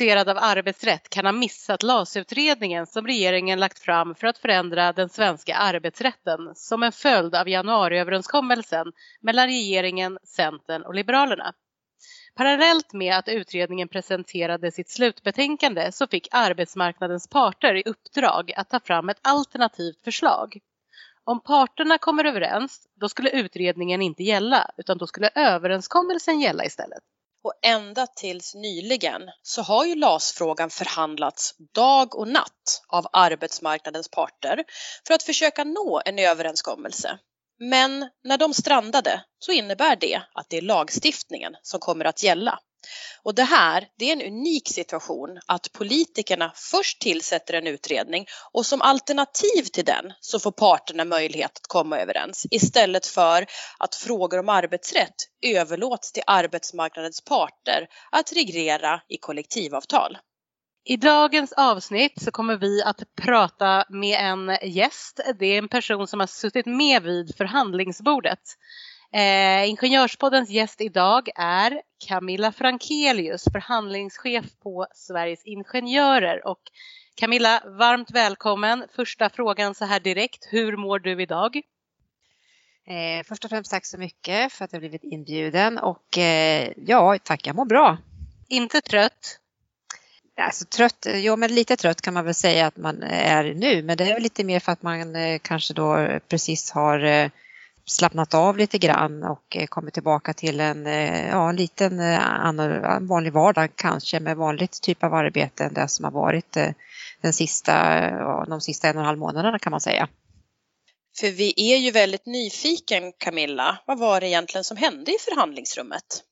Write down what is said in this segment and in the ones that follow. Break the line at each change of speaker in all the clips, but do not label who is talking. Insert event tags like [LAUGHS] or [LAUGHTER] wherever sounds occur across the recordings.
Intresserad av arbetsrätt kan ha missat LAS-utredningen som regeringen lagt fram för att förändra den svenska arbetsrätten som en följd av januariöverenskommelsen mellan regeringen, Centern och Liberalerna. Parallellt med att utredningen presenterade sitt slutbetänkande så fick arbetsmarknadens parter i uppdrag att ta fram ett alternativt förslag. Om parterna kommer överens, då skulle utredningen inte gälla utan då skulle överenskommelsen gälla istället.
Och ända tills nyligen så har ju LAS-frågan förhandlats dag och natt av arbetsmarknadens parter för att försöka nå en överenskommelse. Men när de strandade så innebär det att det är lagstiftningen som kommer att gälla. Och det här, det är en unik situation att politikerna först tillsätter en utredning och som alternativ till den så får parterna möjlighet att komma överens istället för att frågor om arbetsrätt överlåts till arbetsmarknadens parter att reglera i kollektivavtal.
I dagens avsnitt så kommer vi att prata med en gäst. Det är en person som har suttit med vid förhandlingsbordet. Eh, Ingenjörspoddens gäst idag är Camilla Frankelius, förhandlingschef på Sveriges Ingenjörer. Och Camilla, varmt välkommen. Första frågan så här direkt, hur mår du idag?
Eh, först och främst tack så mycket för att jag blivit inbjuden och eh, ja, tack, jag mår bra.
Inte trött?
Alltså trött, jo men lite trött kan man väl säga att man är nu, men det är lite mer för att man eh, kanske då precis har eh, slappnat av lite grann och eh, kommit tillbaka till en, eh, ja, en liten en vanlig vardag kanske med vanligt typ av arbete än det som har varit den sista, de sista en och en halv månaderna kan man säga.
För vi är ju väldigt nyfiken Camilla, vad var det egentligen som hände i förhandlingsrummet?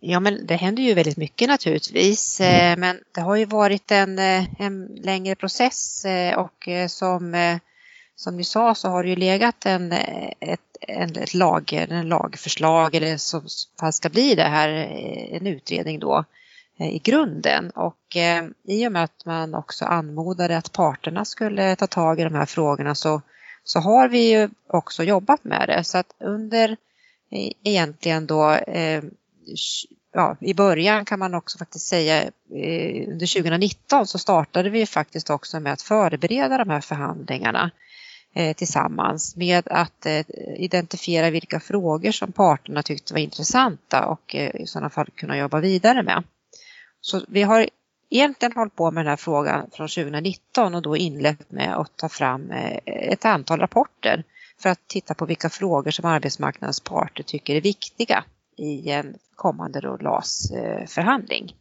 Ja men det händer ju väldigt mycket naturligtvis men det har ju varit en, en längre process och som som ni sa så har det ju legat en, ett, en, ett lag, en lagförslag eller som ska bli det här eh, en utredning då eh, i grunden. Och eh, i och med att man också anmodade att parterna skulle ta tag i de här frågorna så, så har vi ju också jobbat med det. Så att under eh, egentligen då eh, ja, i början kan man också faktiskt säga eh, under 2019 så startade vi faktiskt också med att förbereda de här förhandlingarna. Eh, tillsammans med att eh, identifiera vilka frågor som parterna tyckte var intressanta och eh, i sådana fall kunna jobba vidare med. Så vi har egentligen hållit på med den här frågan från 2019 och då inlett med att ta fram ett antal rapporter för att titta på vilka frågor som arbetsmarknadens parter tycker är viktiga i en kommande LAS-förhandling.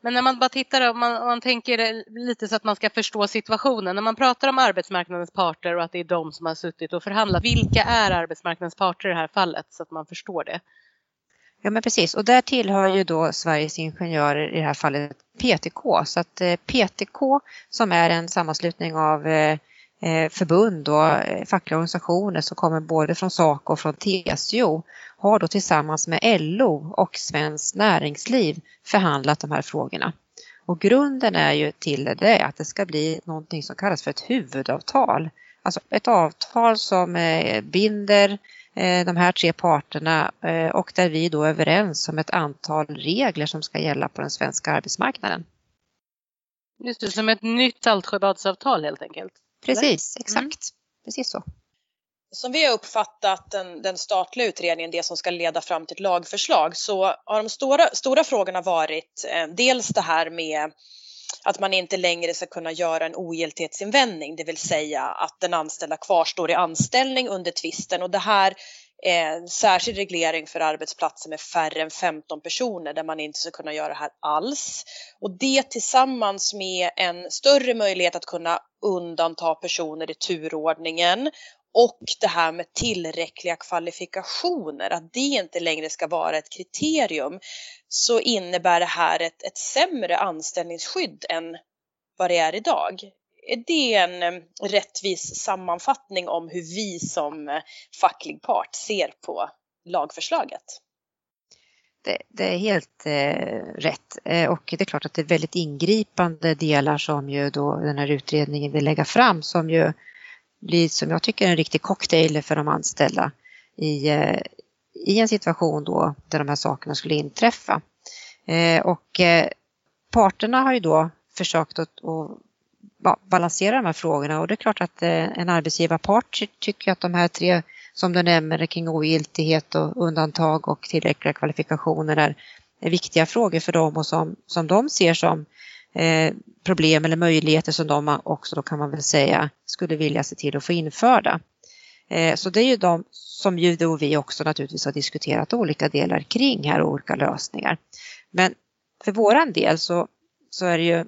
Men när man bara tittar och man, man tänker lite så att man ska förstå situationen. När man pratar om arbetsmarknadens parter och att det är de som har suttit och förhandlat. Vilka är arbetsmarknadens parter i det här fallet så att man förstår det?
Ja men precis och där tillhör ju då Sveriges Ingenjörer i det här fallet PTK. Så att eh, PTK som är en sammanslutning av eh, Eh, förbund och eh, fackliga organisationer som kommer både från SACO och från TCO har då tillsammans med LO och Svenskt Näringsliv förhandlat de här frågorna. Och grunden är ju till det att det ska bli någonting som kallas för ett huvudavtal. Alltså ett avtal som eh, binder de här tre parterna och där vi då är överens om ett antal regler som ska gälla på den svenska arbetsmarknaden.
Just det, som ett nytt Saltsjöbadsavtal helt enkelt?
Precis, exakt. Mm. Precis så.
Som vi har uppfattat den, den, statliga utredningen, det som ska leda fram till ett lagförslag, så har de stora, stora frågorna varit eh, dels det här med att man inte längre ska kunna göra en ogiltighetsinvändning, det vill säga att den anställda kvarstår i anställning under tvisten och det här är en särskild reglering för arbetsplatser med färre än 15 personer där man inte ska kunna göra det här alls. Och det tillsammans med en större möjlighet att kunna undanta personer i turordningen och det här med tillräckliga kvalifikationer, att det inte längre ska vara ett kriterium, så innebär det här ett, ett sämre anställningsskydd än vad det är idag är det en eh, rättvis sammanfattning om hur vi som eh, facklig part ser på lagförslaget?
Det, det, är helt eh, rätt eh, och det är klart att det är väldigt ingripande delar som ju då den här utredningen vill lägga fram som ju blir som jag tycker en riktig cocktail för de anställda i, eh, i en situation då där de här sakerna skulle inträffa. Eh, och eh, parterna har ju då försökt att, att balansera de här frågorna och det är klart att eh, en arbetsgivarpart tycker att de här tre som du nämner kring ogiltighet och undantag och tillräckliga kvalifikationer är, är viktiga frågor för dem och som, som de ser som eh, problem eller möjligheter som de också då kan man väl säga skulle vilja se till att få införda. Eh, så det är ju de som ju då vi också naturligtvis har diskuterat olika delar kring här och olika lösningar. Men för våran del så, så är det ju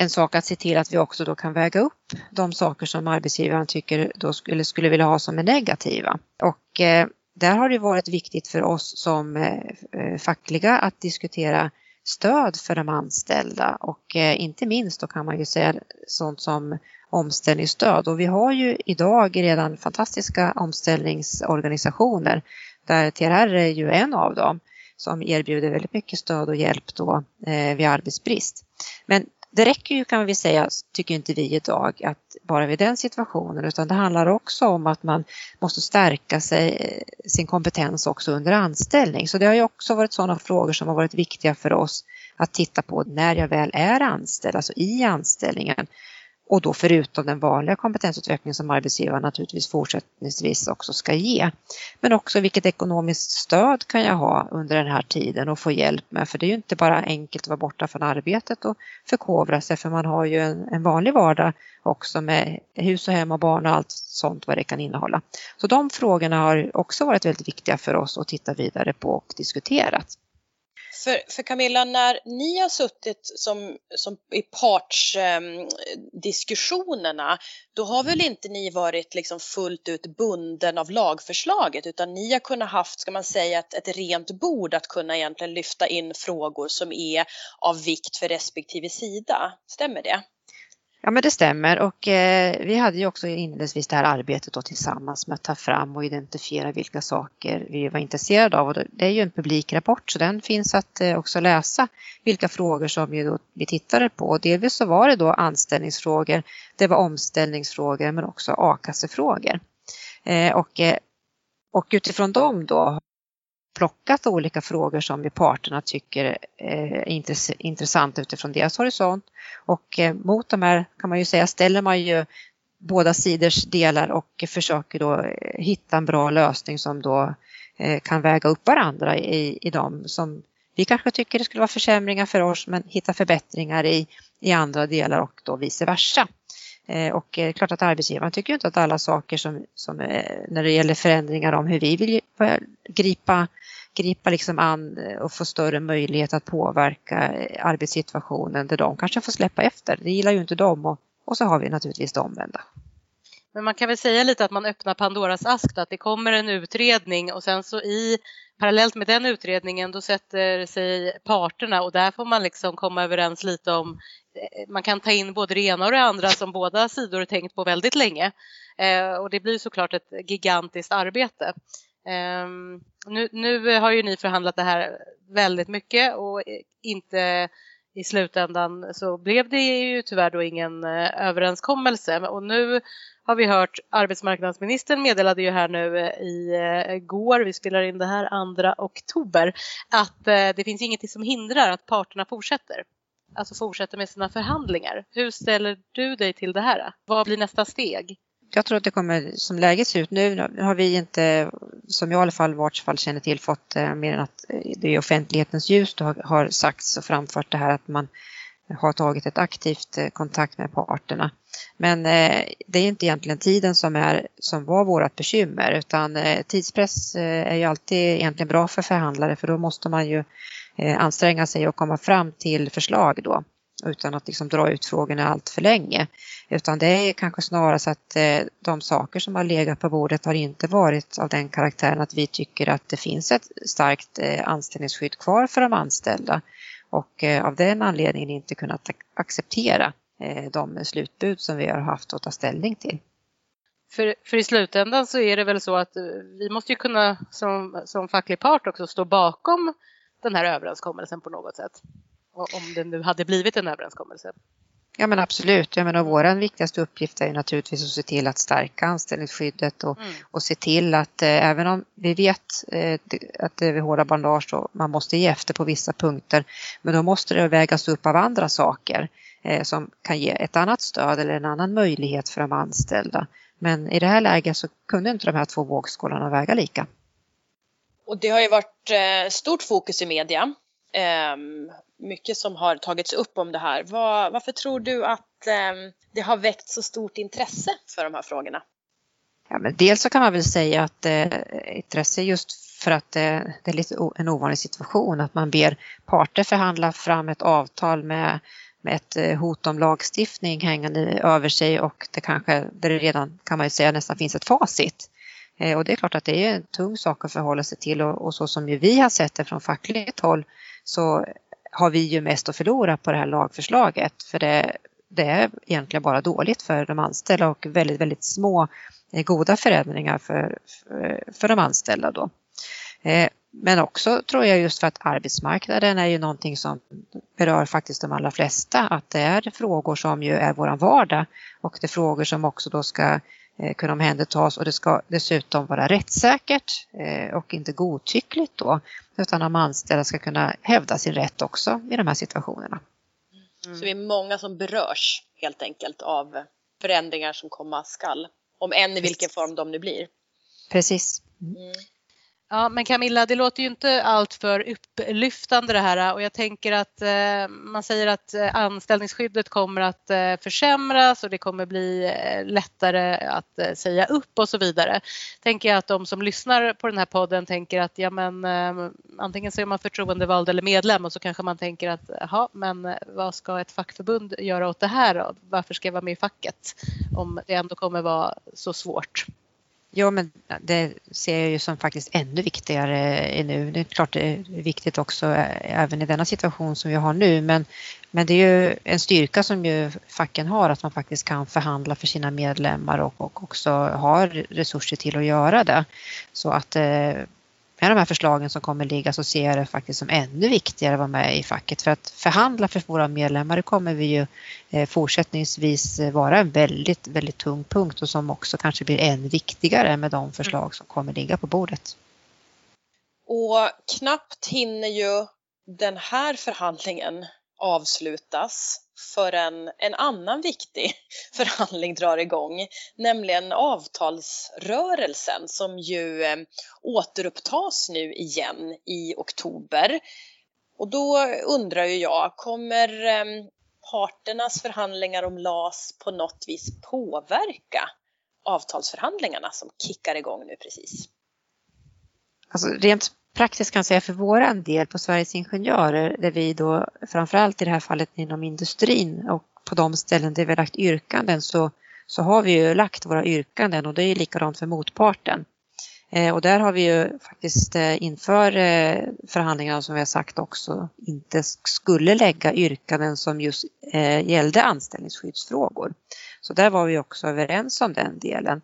en sak att se till att vi också då kan väga upp de saker som arbetsgivaren tycker då skulle, skulle vilja ha som är negativa. Och eh, där har det varit viktigt för oss som eh, eh, fackliga att diskutera stöd för de anställda och eh, inte minst då kan man ju säga sånt som omställningsstöd och vi har ju idag redan fantastiska omställningsorganisationer där TRR är ju en av dem som erbjuder väldigt mycket stöd och hjälp då eh, vid arbetsbrist. Men det räcker ju kan vi säga, tycker inte vi idag, att bara vid den situationen utan det handlar också om att man måste stärka sig, eh, sin kompetens också under anställning. Så det har ju också varit sådana frågor som har varit viktiga för oss att titta på när jag väl är anställd, alltså i anställningen. Och då förutom den vanliga kompetensutveckling som arbetsgivaren naturligtvis fortsättningsvis också ska ge. Men också vilket ekonomiskt stöd kan jag ha under den här tiden och få hjälp med. För det är ju inte bara enkelt att vara borta från arbetet och förkovra sig för man har ju en, en vanlig vardag också med hus och hem och barn och allt sånt vad det kan innehålla. Så de frågorna har också varit väldigt viktiga för oss att titta vidare på och diskuterat.
För, för Camilla, när ni har suttit som, som i partsdiskussionerna, ehm, eh, då har väl inte ni varit liksom fullt ut bunden av lagförslaget utan ni har kunnat haft, ska man säga, ett, ett rent bord att kunna egentligen lyfta in frågor som är av vikt för respektive sida. Stämmer det?
Ja men det stämmer och eh, vi hade ju också inledningsvis det här arbetet då tillsammans med att ta fram och identifiera vilka saker vi var intresserade av. Och det är ju en publikrapport så den finns att eh, också läsa vilka frågor som vi, då, vi tittade på. Delvis så var det då anställningsfrågor, det var omställningsfrågor men också a-kassefrågor. Eh, och, eh, och utifrån dem då plockat olika frågor som vi parterna tycker eh, är intressanta utifrån deras horisont. Och eh, mot de här kan man ju säga ställer man ju båda sidors delar och försöker då eh, hitta en bra lösning som då kan väga upp varandra i, i dem som vi kanske tycker det skulle vara försämringar för oss men hitta förbättringar i, i andra delar och då vice versa. Eh, och det är klart att arbetsgivaren tycker inte att alla saker som, som eh, när det gäller förändringar om hur vi vill gripa gripa liksom an och få större möjlighet att påverka arbetssituationen där de kanske får släppa efter. Det gillar ju inte de och, och så har vi naturligtvis det omvända.
Men man kan väl säga lite att man öppnar Pandoras ask, att det kommer en utredning och sen så i parallellt med den utredningen då sätter sig parterna och där får man liksom komma överens lite om Eh, man kan ta in både det ena och det andra som båda sidor tänkt på väldigt länge. Eh, och det blir såklart ett gigantiskt arbete. Ehm, nu, nu, har ju ni förhandlat det här väldigt mycket och eh, inte i slutändan så blev det ju tyvärr då ingen eh, överenskommelse och nu har vi hört arbetsmarknadsministern meddelade ju här nu i går, vi spelar in det här 2 oktober, att det finns inget som hindrar att parterna fortsätter alltså fortsätter med sina förhandlingar. Hur ställer du dig till det här? Vad blir nästa steg?
jag tror att det kommer, som läget ser ut nu, har vi inte, som jag i alla fall vart fall känner till, fått eh, mer än att eh, det är offentlighetens ljus det har sagts och framfört det här att man har tagit ett aktivt eh, kontakt med parterna. Men eh, det är inte egentligen tiden som, är, som var vårt bekymmer utan eh, tidspress är ju alltid egentligen bra för förhandlare för då måste man ju anstränga sig och komma fram till förslag då utan att liksom dra ut frågorna allt för länge. Utan det är kanske snarast att de saker som har legat på bordet har inte varit av den karaktären att vi tycker att det finns ett starkt anställningsskydd kvar för de anställda och eh, av den anledningen inte kunnat acceptera eh, de slutbud som vi har haft att ta ställning till.
För, för i slutändan så är det väl så att eh, vi måste ju kunna som, som facklig part också stå bakom den här överenskommelsen på något sätt. Om det nu hade blivit en överenskommelse.
Ja men absolut. Jag menar, vår viktigaste uppgift är naturligtvis att se till att stärka anställningsskyddet och, mm. och se till att eh, även om vi vet eh, att det är hårda bandage och man måste ge efter på vissa punkter men då måste det vägas upp av andra saker eh, som kan ge ett annat stöd eller en annan möjlighet för de anställda. Men i det här läget så kunde inte de här två vågskålarna väga lika.
Och det har ju varit eh, stort fokus i media Ehm, mycket som har tagits upp om det här. Var, varför tror du att ehm, det har väckt så stort intresse för de här frågorna?
Ja, men dels så kan man väl säga att eh, intresse just för att eh, det är lite en ovanlig situation att man ber parter förhandla fram ett avtal med, med ett eh, hot om lagstiftning hängande över sig och det kanske, där det redan kan man ju säga nästan finns ett facit. Eh, och det är klart att det är en tung sak att förhålla sig till och, och så som ju vi har sett det från fackligt håll så har vi ju mest att förlora på det här lagförslaget för det, det är egentligen bara dåligt för de anställda och väldigt, väldigt små eh, goda förändringar för, för, för de anställda då. Eh, men också tror jag just för att arbetsmarknaden är ju någonting som berör faktiskt de allra flesta, att det är frågor som ju är våran vardag och det är frågor som också då ska Eh, kunna omhändertas och det ska dessutom vara rättssäkert eh, och inte godtyckligt då utan de anställda ska kunna hävda sin rätt också i de här situationerna.
Mm. Så vi är många som berörs helt enkelt av förändringar som komma skall, om än i vilken form de nu blir.
Precis. Mm.
Ja, men Camilla, det låter ju inte alltför upplyftande det här och jag tänker att eh, man säger att eh, anställningsskyddet kommer att eh, försämras och det kommer bli eh, lättare att eh, säga upp och så vidare. Tänker jag att de som lyssnar på den här podden tänker att ja, men eh, antingen så är man förtroendevald eller medlem och så kanske man tänker att jaha, men eh, vad ska ett fackförbund göra åt det här då? Varför ska jag vara med i facket om det ändå kommer vara så svårt?
Ja, men det ser jag ju som faktiskt ännu viktigare nu. Det är klart det är viktigt också eh, även i denna situation som vi har nu, men, men det är ju en styrka som ju facken har att man faktiskt kan förhandla för sina medlemmar och, och också har resurser till att göra det. Så att eh, med de här förslagen som kommer ligga så ser jag det faktiskt som ännu viktigare att vara med i facket för att förhandla för våra medlemmar det kommer vi ju eh, fortsättningsvis eh, vara en väldigt, väldigt tung punkt och som också kanske blir än viktigare med de förslag som kommer ligga på bordet.
Och knappt hinner ju den här förhandlingen avslutas förrän en annan viktig [LAUGHS] förhandling drar igång, nämligen avtalsrörelsen som ju eh, återupptas nu igen i oktober. Och då undrar ju jag, kommer eh, parternas förhandlingar om LAS på något vis påverka avtalsförhandlingarna som kickar igång nu precis?
Alltså rent praktiskt kan säga för våran del på Sveriges Ingenjörer där vi då framförallt i det här fallet inom industrin och på de ställen där vi har lagt yrkanden så, så har vi ju lagt våra yrkanden och det är likadant för motparten. Eh, och där har vi ju faktiskt eh, inför eh, förhandlingarna som vi har sagt också inte skulle lägga yrkanden som just eh, gällde anställningsskyddsfrågor. Så där var vi också överens om den delen.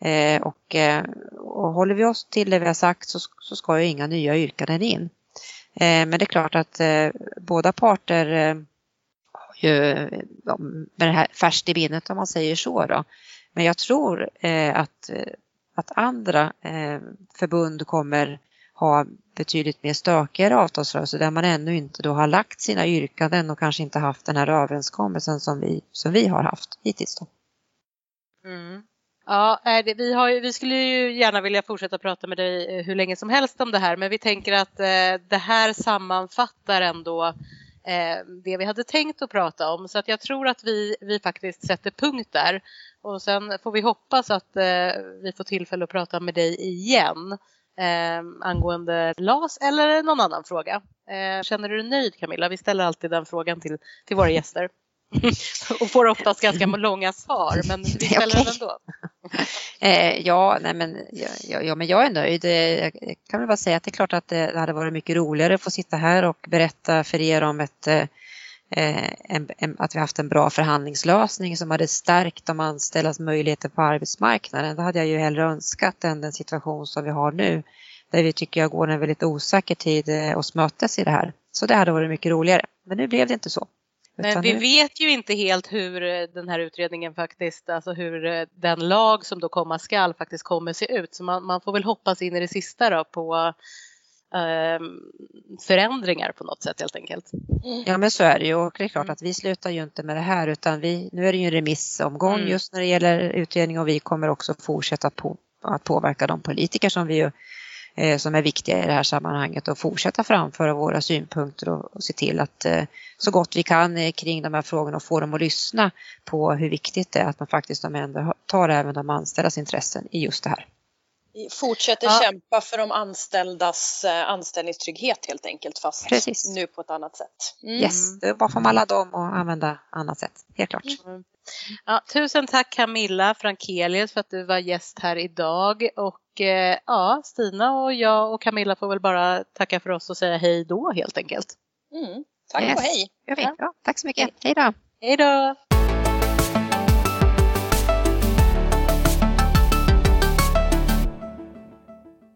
Eh, och, eh, och håller vi oss till det vi har sagt så, så ska ju inga nya yrkanden in. Eh, men det är klart att eh, båda parter eh, har ju eh, med det här färskt i minnet om man säger så då. Men jag tror eh, att, eh, att andra eh, förbund kommer ha betydligt mer stökigare avtalsrörelser där man ännu inte då har lagt sina yrkanden och kanske inte haft den här överenskommelsen som vi, som vi har haft hittills. Då.
Mm. Ja, eh, vi, har, vi skulle ju gärna vilja fortsätta prata med dig eh, hur länge som helst om det här men vi tänker att eh, det här sammanfattar ändå eh, det vi hade tänkt att prata om så att jag tror att vi, vi faktiskt sätter punkt där och sen får vi hoppas att eh, vi får tillfälle att prata med dig igen angående LAS eller någon annan fråga. känner du dig nöjd Camilla? Vi ställer alltid den frågan till, till våra gäster. [LAUGHS] och får oftast ganska långa svar, men [LAUGHS] vi ställer den ändå. [LAUGHS]
eh, ja, nej men, ja, ja, men jag är nöjd. Eh, jag kan väl bara säga att det är klart att det hade varit mycket roligare att få sitta här och berätta för er om ett, eh, en, en, att vi haft en bra förhandlingslösning som hade stärkt de anställdas möjligheter på arbetsmarknaden. Det hade jag ju hellre önskat än den situation som vi har nu där vi tycker jag går en väldigt osäker tid oss mötes i det här. Så det hade varit mycket roligare. Men nu blev det inte så.
Men vi vet ju inte helt hur den här utredningen faktiskt, alltså hur den lag som då komma skall faktiskt kommer se ut. Så man, man får väl hoppas in i det sista då på eh, förändringar på något sätt helt enkelt.
Ja men så är det ju och det är klart mm. att vi slutar ju inte med det här utan vi, nu är det ju en remissomgång mm. just när det gäller utredning och vi kommer också fortsätta på, att påverka de politiker som vi ju Eh, som är viktiga i det här sammanhanget och fortsätta framföra våra synpunkter och, och se till att eh, så gott vi kan eh, kring de här frågorna och få dem att lyssna på hur viktigt det är att man faktiskt tar även de anställdas intressen i just det här.
Vi fortsätter ja. kämpa för de anställdas anställningstrygghet helt enkelt fast Precis. nu på ett annat sätt.
Mm. Yes, det är bara för alla dem att använda annat sätt, helt klart. Mm.
Ja, tusen tack Camilla Frankelius för att du var gäst här idag och eh, ja, Stina och jag och Camilla får väl bara tacka för oss och säga hej då helt enkelt.
Mm. Tack yes. och hej!
Ja, tack så mycket. Hej då!
Hej då!